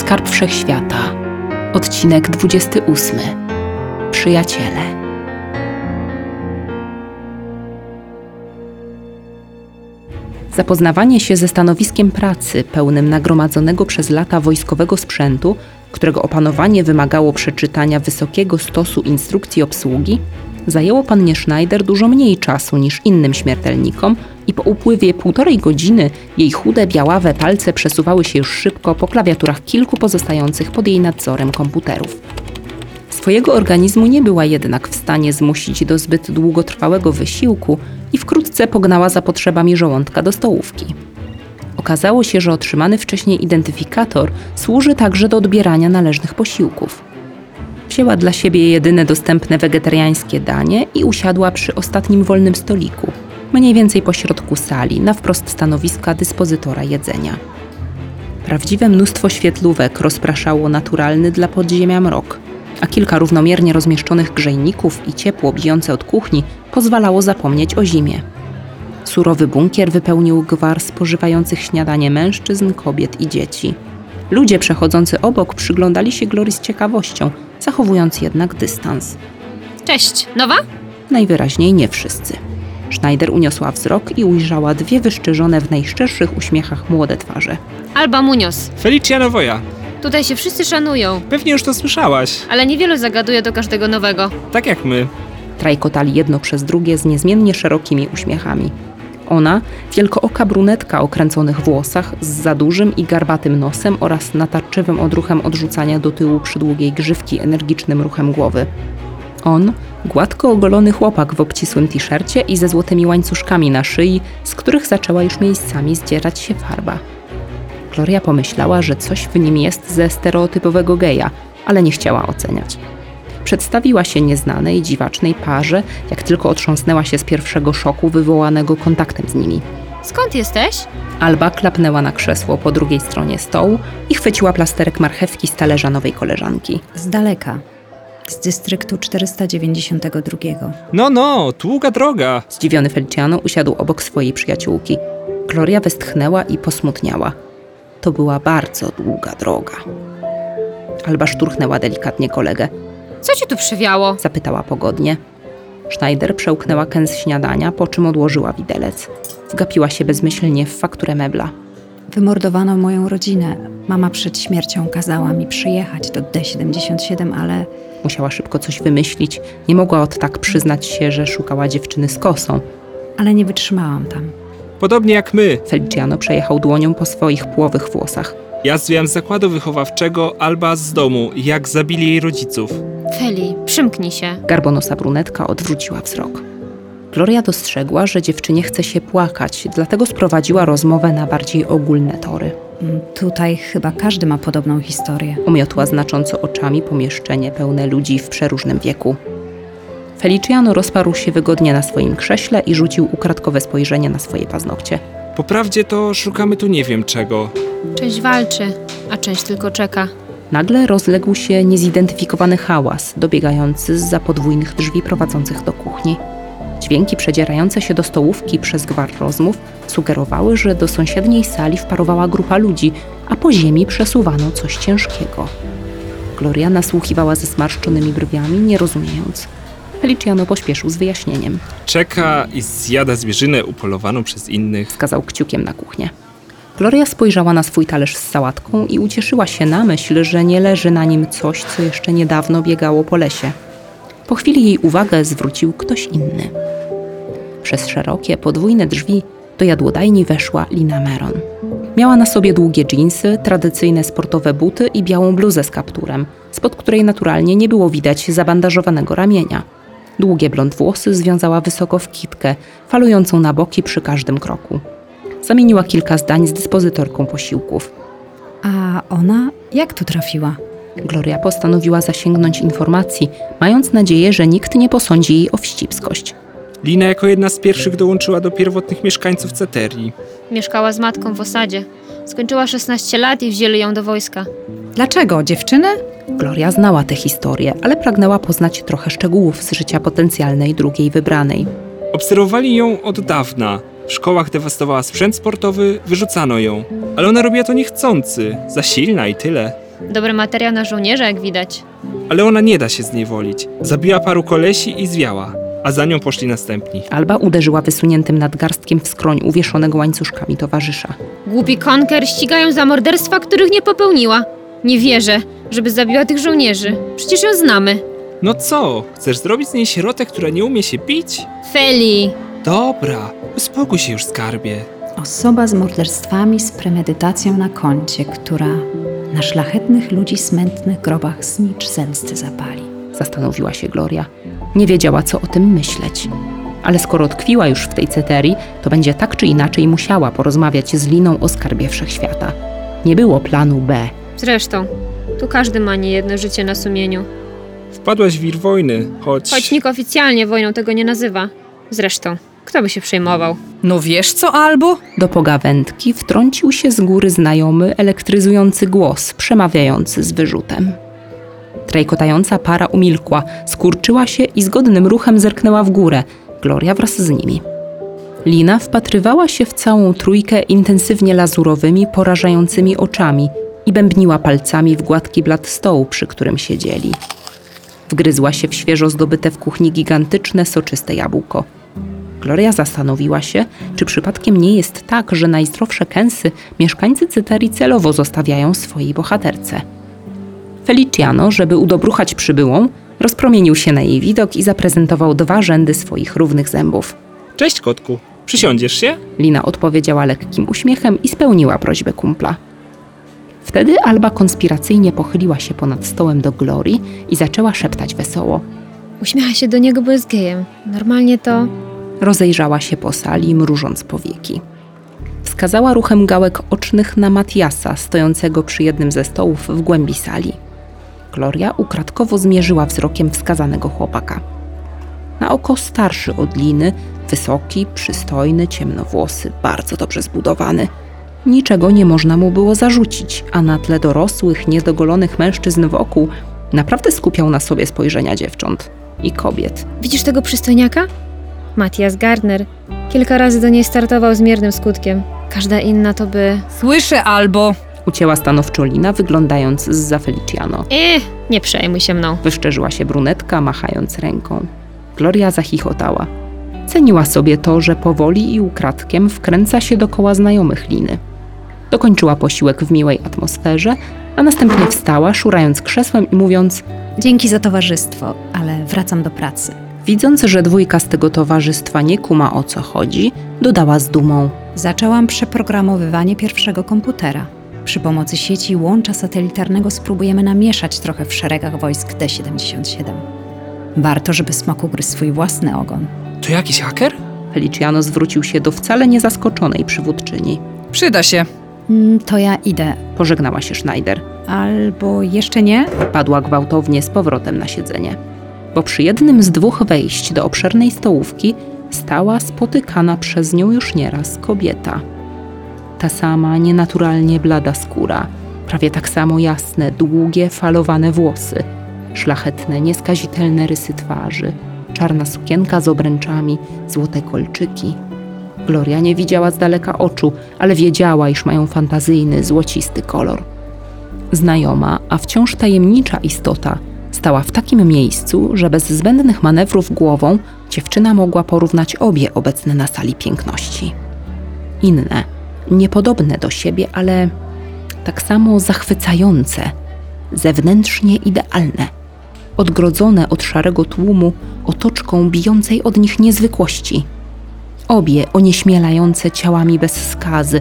Skarb Wszechświata. Odcinek 28. Przyjaciele. Zapoznawanie się ze stanowiskiem pracy pełnym nagromadzonego przez lata wojskowego sprzętu, którego opanowanie wymagało przeczytania wysokiego stosu instrukcji obsługi, zajęło pannie Schneider dużo mniej czasu niż innym śmiertelnikom i po upływie półtorej godziny jej chude, białawe palce przesuwały się już szybko po klawiaturach kilku pozostających pod jej nadzorem komputerów. Swojego organizmu nie była jednak w stanie zmusić do zbyt długotrwałego wysiłku i wkrótce pognała za potrzebami żołądka do stołówki. Okazało się, że otrzymany wcześniej identyfikator służy także do odbierania należnych posiłków. Wzięła dla siebie jedyne dostępne wegetariańskie danie i usiadła przy ostatnim wolnym stoliku, mniej więcej pośrodku sali, na wprost stanowiska dyspozytora jedzenia. Prawdziwe mnóstwo świetlówek rozpraszało naturalny dla podziemia mrok, a kilka równomiernie rozmieszczonych grzejników i ciepło bijące od kuchni pozwalało zapomnieć o zimie. Surowy bunkier wypełnił gwar spożywających śniadanie mężczyzn, kobiet i dzieci. Ludzie przechodzący obok przyglądali się Glory z ciekawością, zachowując jednak dystans. Cześć, nowa? Najwyraźniej nie wszyscy. Schneider uniosła wzrok i ujrzała dwie wyszczyrzone w najszczerszych uśmiechach młode twarze. Alba Munoz. Felicia Nowoja. Tutaj się wszyscy szanują, Pewnie już to słyszałaś. ale niewielu zagaduje do każdego nowego. Tak jak my. Trajkotali jedno przez drugie z niezmiennie szerokimi uśmiechami. Ona, wielkooka brunetka o kręconych włosach, z za dużym i garbatym nosem oraz natarczywym odruchem odrzucania do tyłu przydługiej grzywki energicznym ruchem głowy. On, gładko ogolony chłopak w obcisłym t-shircie i ze złotymi łańcuszkami na szyi, z których zaczęła już miejscami zdzierać się farba. Gloria pomyślała, że coś w nim jest ze stereotypowego geja, ale nie chciała oceniać. Przedstawiła się nieznanej, dziwacznej parze, jak tylko otrząsnęła się z pierwszego szoku wywołanego kontaktem z nimi. Skąd jesteś? Alba klapnęła na krzesło po drugiej stronie stołu i chwyciła plasterek marchewki z talerza nowej koleżanki. Z daleka. Z dystryktu 492. No, no, długa droga. Zdziwiony Feliciano usiadł obok swojej przyjaciółki. Gloria westchnęła i posmutniała. To była bardzo długa droga. Alba szturchnęła delikatnie kolegę. Co ci tu przywiało? Zapytała pogodnie. Schneider przełknęła kęs śniadania, po czym odłożyła widelec. Wgapiła się bezmyślnie w fakturę mebla. Wymordowano moją rodzinę. Mama przed śmiercią kazała mi przyjechać do D77, ale Musiała szybko coś wymyślić. Nie mogła od tak przyznać się, że szukała dziewczyny z kosą. ale nie wytrzymałam tam. Podobnie jak my. Feliciano przejechał dłonią po swoich płowych włosach. Ja zwijam z zakładu wychowawczego Alba z domu, jak zabili jej rodziców. Feli, przymknij się. Garbonosa brunetka odwróciła wzrok. Gloria dostrzegła, że dziewczynie chce się płakać, dlatego sprowadziła rozmowę na bardziej ogólne tory. Mm, Tutaj chyba każdy ma podobną historię. Umiotła znacząco oczami pomieszczenie pełne ludzi w przeróżnym wieku. Feliciano rozparł się wygodnie na swoim krześle i rzucił ukradkowe spojrzenie na swoje paznokcie. Po prawdzie to szukamy tu nie wiem czego. Część walczy, a część tylko czeka. Nagle rozległ się niezidentyfikowany hałas, dobiegający z za podwójnych drzwi prowadzących do kuchni. Dźwięki przedzierające się do stołówki przez gwar rozmów sugerowały, że do sąsiedniej sali wparowała grupa ludzi, a po ziemi przesuwano coś ciężkiego. Gloria nasłuchiwała ze zmarszczonymi brwiami, nie rozumiejąc. Feliciano pośpieszył z wyjaśnieniem. Czeka i zjada zwierzynę upolowaną przez innych. Wskazał kciukiem na kuchnię. Gloria spojrzała na swój talerz z sałatką i ucieszyła się na myśl, że nie leży na nim coś, co jeszcze niedawno biegało po lesie. Po chwili jej uwagę zwrócił ktoś inny. Przez szerokie, podwójne drzwi do jadłodajni weszła Lina Meron. Miała na sobie długie dżinsy, tradycyjne sportowe buty i białą bluzę z kapturem, spod której naturalnie nie było widać zabandażowanego ramienia. Długie blond włosy związała wysoko w kitkę, falującą na boki przy każdym kroku. Zamieniła kilka zdań z dyspozytorką posiłków. A ona jak tu trafiła? Gloria postanowiła zasięgnąć informacji, mając nadzieję, że nikt nie posądzi jej o wścibskość. Lina jako jedna z pierwszych dołączyła do pierwotnych mieszkańców Ceterii. Mieszkała z matką w osadzie. Skończyła 16 lat i wzięli ją do wojska. Dlaczego? Dziewczyny? Gloria znała tę historię, ale pragnęła poznać trochę szczegółów z życia potencjalnej drugiej wybranej. Obserwowali ją od dawna. W szkołach dewastowała sprzęt sportowy, wyrzucano ją. Ale ona robiła to niechcący, za silna i tyle. Dobry materiał na żołnierza, jak widać. Ale ona nie da się zniewolić. Zabiła paru kolesi i zwiała, a za nią poszli następni. Alba uderzyła wysuniętym nadgarstkiem w skroń uwieszonego łańcuszkami towarzysza. Głupi konker ścigają za morderstwa, których nie popełniła. Nie wierzę, żeby zabiła tych żołnierzy. Przecież ją znamy. No co? Chcesz zrobić z niej sierotę, która nie umie się bić? Feli! Dobra, uspokój się już, skarbie. Osoba z morderstwami, z premedytacją na koncie, która na szlachetnych ludzi smętnych grobach znicz zemsty zapali. Zastanowiła się Gloria. Nie wiedziała, co o tym myśleć. Ale skoro tkwiła już w tej ceterii, to będzie tak czy inaczej musiała porozmawiać z Liną o skarbie wszechświata. Nie było planu B. Zresztą, tu każdy ma niejedno życie na sumieniu. Wpadłaś w wir wojny, choć... Choć nikt oficjalnie wojną tego nie nazywa. Zresztą, kto by się przejmował? No wiesz co, Albo? Do pogawędki wtrącił się z góry znajomy, elektryzujący głos, przemawiający z wyrzutem. Trajkotająca para umilkła, skurczyła się i zgodnym ruchem zerknęła w górę, Gloria wraz z nimi. Lina wpatrywała się w całą trójkę intensywnie lazurowymi, porażającymi oczami i bębniła palcami w gładki blat stołu, przy którym siedzieli. Wgryzła się w świeżo zdobyte w kuchni gigantyczne, soczyste jabłko. Gloria zastanowiła się, czy przypadkiem nie jest tak, że najzdrowsze kęsy mieszkańcy Cyterii celowo zostawiają swojej bohaterce. Feliciano, żeby udobruchać przybyłą, rozpromienił się na jej widok i zaprezentował dwa rzędy swoich równych zębów. Cześć, kotku. Przysiądziesz się? Lina odpowiedziała lekkim uśmiechem i spełniła prośbę kumpla. Wtedy Alba konspiracyjnie pochyliła się ponad stołem do Glorii i zaczęła szeptać wesoło. Uśmiecha się do niego, bo jest gejem. Normalnie to... Rozejrzała się po sali, mrużąc powieki. Wskazała ruchem gałek ocznych na Matiasa, stojącego przy jednym ze stołów w głębi sali. Gloria ukradkowo zmierzyła wzrokiem wskazanego chłopaka. Na oko starszy od Liny, wysoki, przystojny, ciemnowłosy, bardzo dobrze zbudowany. Niczego nie można mu było zarzucić, a na tle dorosłych, niedogolonych mężczyzn wokół naprawdę skupiał na sobie spojrzenia dziewcząt i kobiet. Widzisz tego przystojniaka? Matthias Gardner. Kilka razy do niej startował z miernym skutkiem. Każda inna to by... Słyszę, Albo. Ucięła stanowczo Lina, wyglądając za Feliciano. Eh, nie przejmuj się mną. Wyszczerzyła się brunetka, machając ręką. Gloria zachichotała. Ceniła sobie to, że powoli i ukradkiem wkręca się dokoła znajomych Liny. Dokończyła posiłek w miłej atmosferze, a następnie wstała, szurając krzesłem i mówiąc, Dzięki za towarzystwo, ale wracam do pracy. Widząc, że dwójka z tego towarzystwa nie kuma o co chodzi, dodała z dumą. Zaczęłam przeprogramowywanie pierwszego komputera. Przy pomocy sieci łącza satelitarnego spróbujemy namieszać trochę w szeregach wojsk D-77. Warto, żeby smok ugryzł swój własny ogon. To jakiś haker? Feliciano zwrócił się do wcale niezaskoczonej przywódczyni. Przyda się. Mm, To ja idę. Pożegnała się Schneider. Albo jeszcze nie? Padła gwałtownie z powrotem na siedzenie. Bo przy jednym z dwóch wejść do obszernej stołówki stała spotykana przez nią już nieraz kobieta. Ta sama nienaturalnie blada skóra, prawie tak samo jasne, długie, falowane włosy, szlachetne, nieskazitelne rysy twarzy, czarna sukienka z obręczami, złote kolczyki. Gloria nie widziała z daleka oczu, ale wiedziała, iż mają fantazyjny, złocisty kolor. Znajoma, a wciąż tajemnicza istota stała w takim miejscu, że bez zbędnych manewrów głową dziewczyna mogła porównać obie obecne na sali piękności. Inne, niepodobne do siebie, ale tak samo zachwycające, zewnętrznie idealne, odgrodzone od szarego tłumu otoczką bijącej od nich niezwykłości. Obie onieśmielające ciałami bez skazy,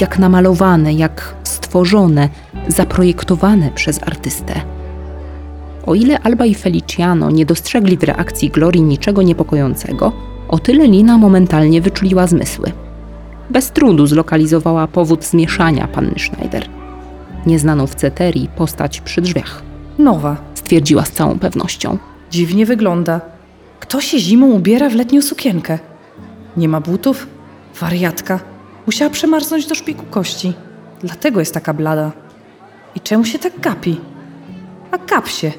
jak namalowane, jak stworzone, zaprojektowane przez artystę. O ile Alba i Feliciano nie dostrzegli w reakcji Glorii niczego niepokojącego, o tyle Lina momentalnie wyczuliła zmysły. Bez trudu zlokalizowała powód zmieszania panny Schneider. Nieznaną w Ceterii postać przy drzwiach, Nowa. stwierdziła z całą pewnością. Dziwnie wygląda. Kto się zimą ubiera w letnią sukienkę? Nie ma butów? Wariatka. Musiała przemarznąć do szpiku kości. Dlatego jest taka blada. I czemu się tak gapi? A gap się.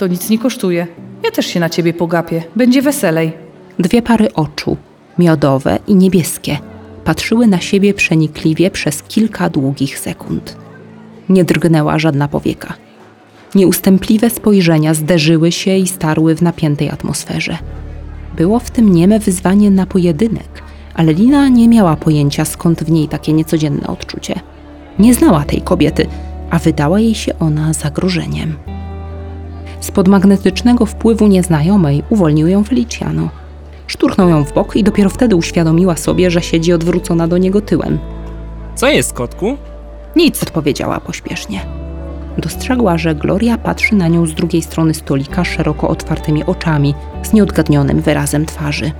To nic nie kosztuje. Ja też się na ciebie pogapię. Będzie weselej. Dwie pary oczu, miodowe i niebieskie, patrzyły na siebie przenikliwie przez kilka długich sekund. nie drgnęła żadna powieka. Nieustępliwe spojrzenia zderzyły się i starły w napiętej atmosferze. Było w tym nieme wyzwanie na pojedynek, ale Lina nie miała pojęcia skąd w niej takie niecodzienne odczucie. Nie znała tej kobiety, a wydała jej się ona zagrożeniem. Spod magnetycznego wpływu nieznajomej uwolnił ją Feliciano. Szturchnął ją w bok i dopiero wtedy uświadomiła sobie, że siedzi odwrócona do niego tyłem. Co jest, kotku? Nic. Odpowiedziała pośpiesznie. Dostrzegła, że Gloria patrzy na nią z drugiej strony stolika szeroko otwartymi oczami, z nieodgadnionym wyrazem twarzy.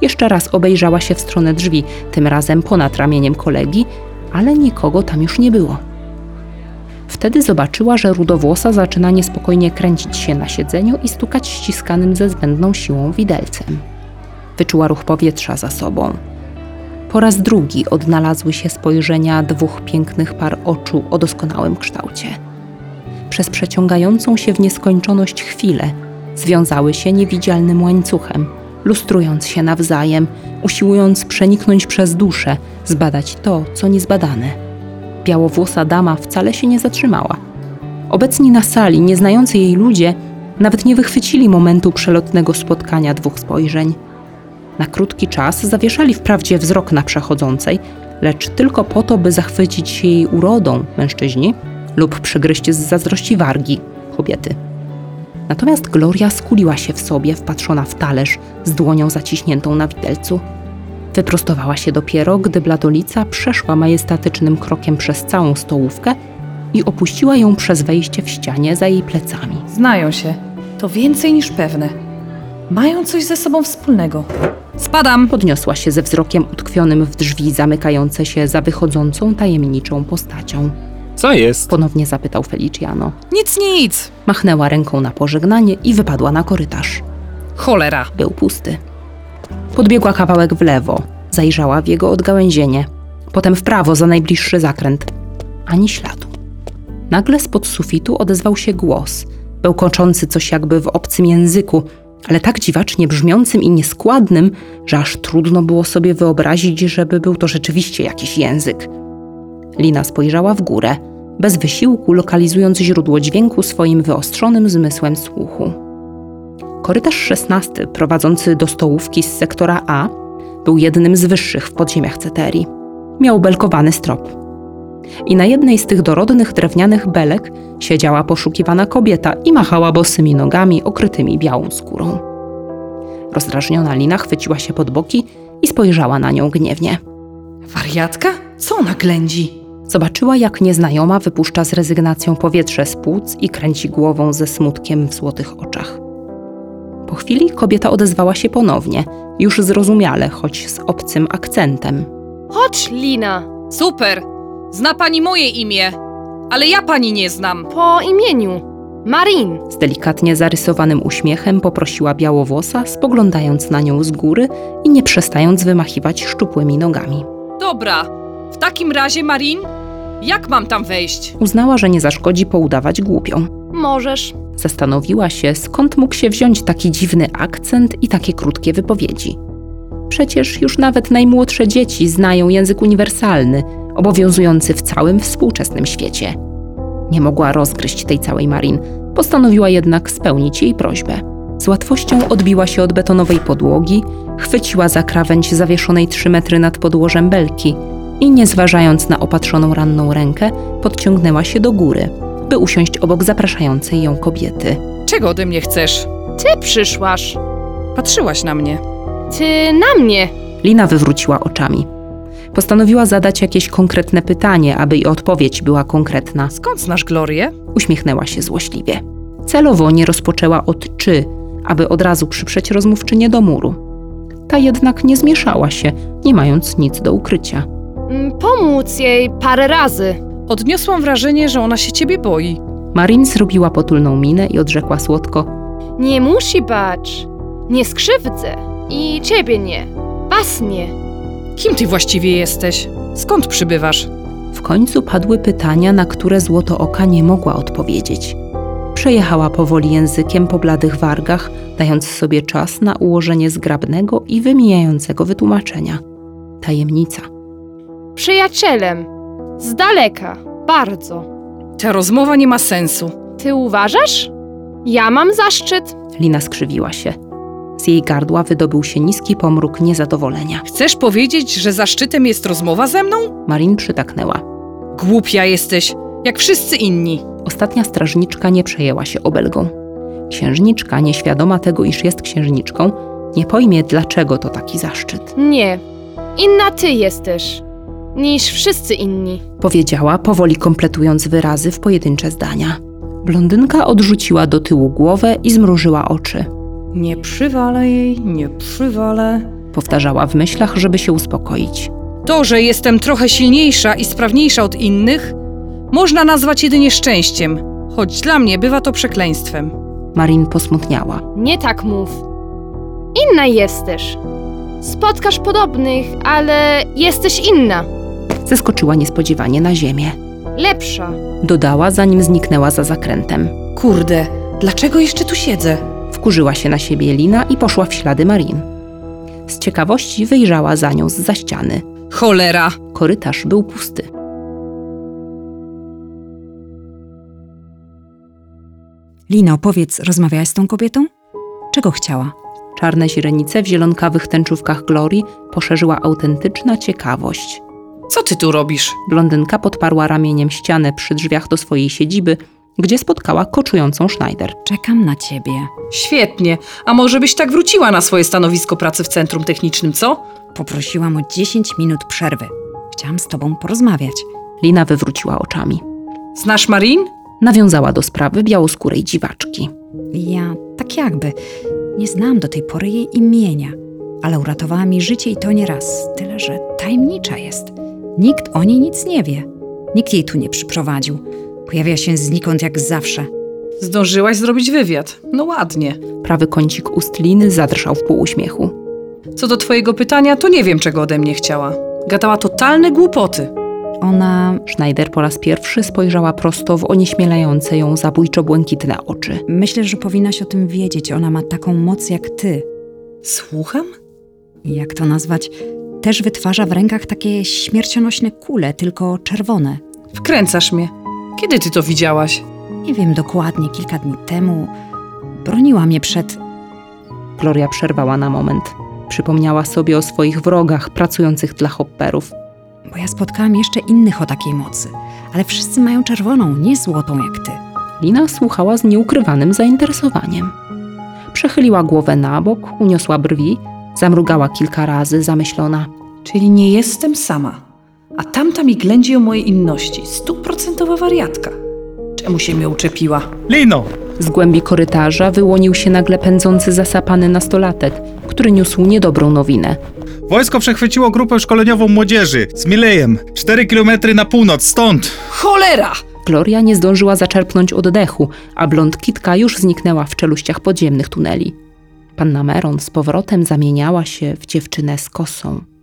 Jeszcze raz obejrzała się w stronę drzwi, tym razem ponad ramieniem kolegi, ale nikogo tam już nie było. Wtedy zobaczyła, że rudowłosa zaczyna niespokojnie kręcić się na siedzeniu i stukać ściskanym ze zbędną siłą widelcem. Wyczuła ruch powietrza za sobą. Po raz drugi odnalazły się spojrzenia dwóch pięknych par oczu o doskonałym kształcie. Przez przeciągającą się w nieskończoność chwilę związały się niewidzialnym łańcuchem, lustrując się nawzajem, usiłując przeniknąć przez duszę, zbadać to, co niezbadane. Białowłosa dama wcale się nie zatrzymała. Obecni na sali, nieznający jej ludzie, nawet nie wychwycili momentu przelotnego spotkania dwóch spojrzeń. Na krótki czas zawieszali wprawdzie wzrok na przechodzącej, lecz tylko po to, by zachwycić się jej urodą mężczyźni lub przygryźć z zazdrości wargi kobiety. Natomiast Gloria skuliła się w sobie, wpatrzona w talerz z dłonią zaciśniętą na widelcu. Wyprostowała się dopiero, gdy bladolica przeszła majestatycznym krokiem przez całą stołówkę i opuściła ją przez wejście w ścianie za jej plecami. Znają się. To więcej niż pewne. Mają coś ze sobą wspólnego. Spadam! Podniosła się ze wzrokiem utkwionym w drzwi zamykające się za wychodzącą tajemniczą postacią. Co jest? Ponownie zapytał Feliciano. Nic, nic! Machnęła ręką na pożegnanie i wypadła na korytarz. Cholera! Był pusty. Podbiegła kawałek w lewo, zajrzała w jego odgałęzienie, potem w prawo za najbliższy zakręt. Ani śladu. Nagle spod sufitu odezwał się głos, bełkoczący coś jakby w obcym języku, ale tak dziwacznie brzmiącym i nieskładnym, że aż trudno było sobie wyobrazić, żeby był to rzeczywiście jakiś język. Lina spojrzała w górę, bez wysiłku lokalizując źródło dźwięku swoim wyostrzonym zmysłem słuchu. Korytarz 16, prowadzący do stołówki z sektora A, był jednym z wyższych w podziemiach Ceterii. Miał belkowany strop. I na jednej z tych dorodnych drewnianych belek siedziała poszukiwana kobieta i machała bosymi nogami okrytymi białą skórą. Rozdrażniona Lina chwyciła się pod boki i spojrzała na nią gniewnie. Wariatka? Co ona ględzi? Zobaczyła, jak nieznajoma wypuszcza z rezygnacją powietrze z płuc i kręci głową ze smutkiem w złotych oczach. Po chwili kobieta odezwała się ponownie, już zrozumiale, choć z obcym akcentem. Chodź, Lina. Super! Zna pani moje imię, ale ja pani nie znam. Po imieniu. Marin. Z delikatnie zarysowanym uśmiechem poprosiła białowłosa, spoglądając na nią z góry i nie przestając wymachiwać szczupłymi nogami. Dobra, w takim razie, Marin, jak mam tam wejść? Uznała, że nie zaszkodzi poudawać głupią. Możesz. Zastanowiła się, skąd mógł się wziąć taki dziwny akcent i takie krótkie wypowiedzi. Przecież już nawet najmłodsze dzieci znają język uniwersalny, obowiązujący w całym współczesnym świecie. Nie mogła rozgryźć tej całej Marin, postanowiła jednak spełnić jej prośbę. Z łatwością odbiła się od betonowej podłogi, chwyciła za krawędź zawieszonej trzy metry nad podłożem belki i nie zważając na opatrzoną ranną rękę, podciągnęła się do góry, by usiąść obok zapraszającej ją kobiety. Czego ode mnie chcesz? Ty przyszłaś. Patrzyłaś na mnie. Ty na mnie. Lina wywróciła oczami. Postanowiła zadać jakieś konkretne pytanie, aby i odpowiedź była konkretna. Skąd znasz Glorię? Uśmiechnęła się złośliwie. Celowo nie rozpoczęła od czy, aby od razu przyprzeć rozmówczynię do muru. Ta jednak nie zmieszała się, nie mając nic do ukrycia. Mm, Pomóc jej parę razy. Odniosłam wrażenie, że ona się ciebie boi. Marin zrobiła potulną minę i odrzekła słodko: Nie musi bać. Nie skrzywdzę. I ciebie nie. Was nie. Kim ty właściwie jesteś? Skąd przybywasz? W końcu padły pytania, na które złoto oka nie mogła odpowiedzieć. Przejechała powoli językiem po bladych wargach, dając sobie czas na ułożenie zgrabnego i wymijającego wytłumaczenia. Tajemnica. Przyjacielem. Z daleka. Bardzo. Ta rozmowa nie ma sensu. Ty uważasz? Ja mam zaszczyt. Lina skrzywiła się. Z jej gardła wydobył się niski pomruk niezadowolenia. Chcesz powiedzieć, że zaszczytem jest rozmowa ze mną? Marin przytaknęła. Głupia jesteś, jak wszyscy inni. Ostatnia strażniczka nie przejęła się obelgą. Księżniczka, nieświadoma tego, iż jest księżniczką, nie pojmie, dlaczego to taki zaszczyt. Nie. Inna ty jesteś. Niż wszyscy inni. Powiedziała, powoli kompletując wyrazy w pojedyncze zdania. Blondynka odrzuciła do tyłu głowę i zmrużyła oczy. Nie przywalę jej, nie przywalę. Powtarzała w myślach, żeby się uspokoić. To, że jestem trochę silniejsza i sprawniejsza od innych, można nazwać jedynie szczęściem, choć dla mnie bywa to przekleństwem. Marin posmutniała. Nie tak mów. Inna jesteś. Spotkasz podobnych, ale jesteś inna. Zeskoczyła niespodziewanie na ziemię. Lepsza. Dodała, zanim zniknęła za zakrętem. Kurde, dlaczego jeszcze tu siedzę? Wkurzyła się na siebie Lina i poszła w ślady Marin. Z ciekawości wyjrzała za nią z za ściany. Cholera! Korytarz był pusty. Lino, powiedz, rozmawiałaś z tą kobietą? Czego chciała? Czarne źrenice w zielonkawych tęczówkach Glorii poszerzyła autentyczna ciekawość. Co ty tu robisz? Blondynka podparła ramieniem ścianę przy drzwiach do swojej siedziby, gdzie spotkała koczującą Schneider. Czekam na ciebie. Świetnie. A może byś tak wróciła na swoje stanowisko pracy w centrum technicznym, co? Poprosiłam o 10 minut przerwy. Chciałam z tobą porozmawiać. Lina wywróciła oczami. Znasz Marin? Nawiązała do sprawy białoskórej dziwaczki. Ja tak jakby nie znałam do tej pory jej imienia, ale uratowała mi życie i to nie raz. Tyle, że tajemnicza jest. Nikt o niej nic nie wie. Nikt jej tu nie przyprowadził. Pojawia się znikąd jak zawsze. Zdążyłaś zrobić wywiad. No ładnie. Prawy kącik ust Liny zadrżał w półuśmiechu. Co do twojego pytania, to nie wiem, czego ode mnie chciała. Gadała totalne głupoty. Ona Schneider po raz pierwszy spojrzała prosto w onieśmielające ją zabójczo błękitne oczy. myślę, że powinnaś o tym wiedzieć. Ona ma taką moc jak ty. Słucham? Jak to nazwać? Też wytwarza w rękach takie śmiercionośne kule, tylko czerwone. Wkręcasz mnie. Kiedy ty to widziałaś? Nie wiem dokładnie, kilka dni temu broniła mnie przed. Gloria przerwała na moment. Przypomniała sobie o swoich wrogach pracujących dla hopperów. Bo ja spotkałam jeszcze innych o takiej mocy, ale wszyscy mają czerwoną, nie złotą jak ty. Lina słuchała z nieukrywanym zainteresowaniem. Przechyliła głowę na bok, uniosła brwi, zamrugała kilka razy, zamyślona. Czyli nie jestem sama. A tamta mi ględzi o mojej inności. Stuprocentowa wariatka. Czemu się mnie uczepiła? Lino! Z głębi korytarza wyłonił się nagle pędzący zasapany nastolatek, który niósł niedobrą nowinę. Wojsko przechwyciło grupę szkoleniową młodzieży z Milejem. 4 kilometry na północ, stąd! Cholera! Gloria nie zdążyła zaczerpnąć oddechu, a blond kitka już zniknęła w czeluściach podziemnych tuneli. Panna Meron z powrotem zamieniała się w dziewczynę z kosą.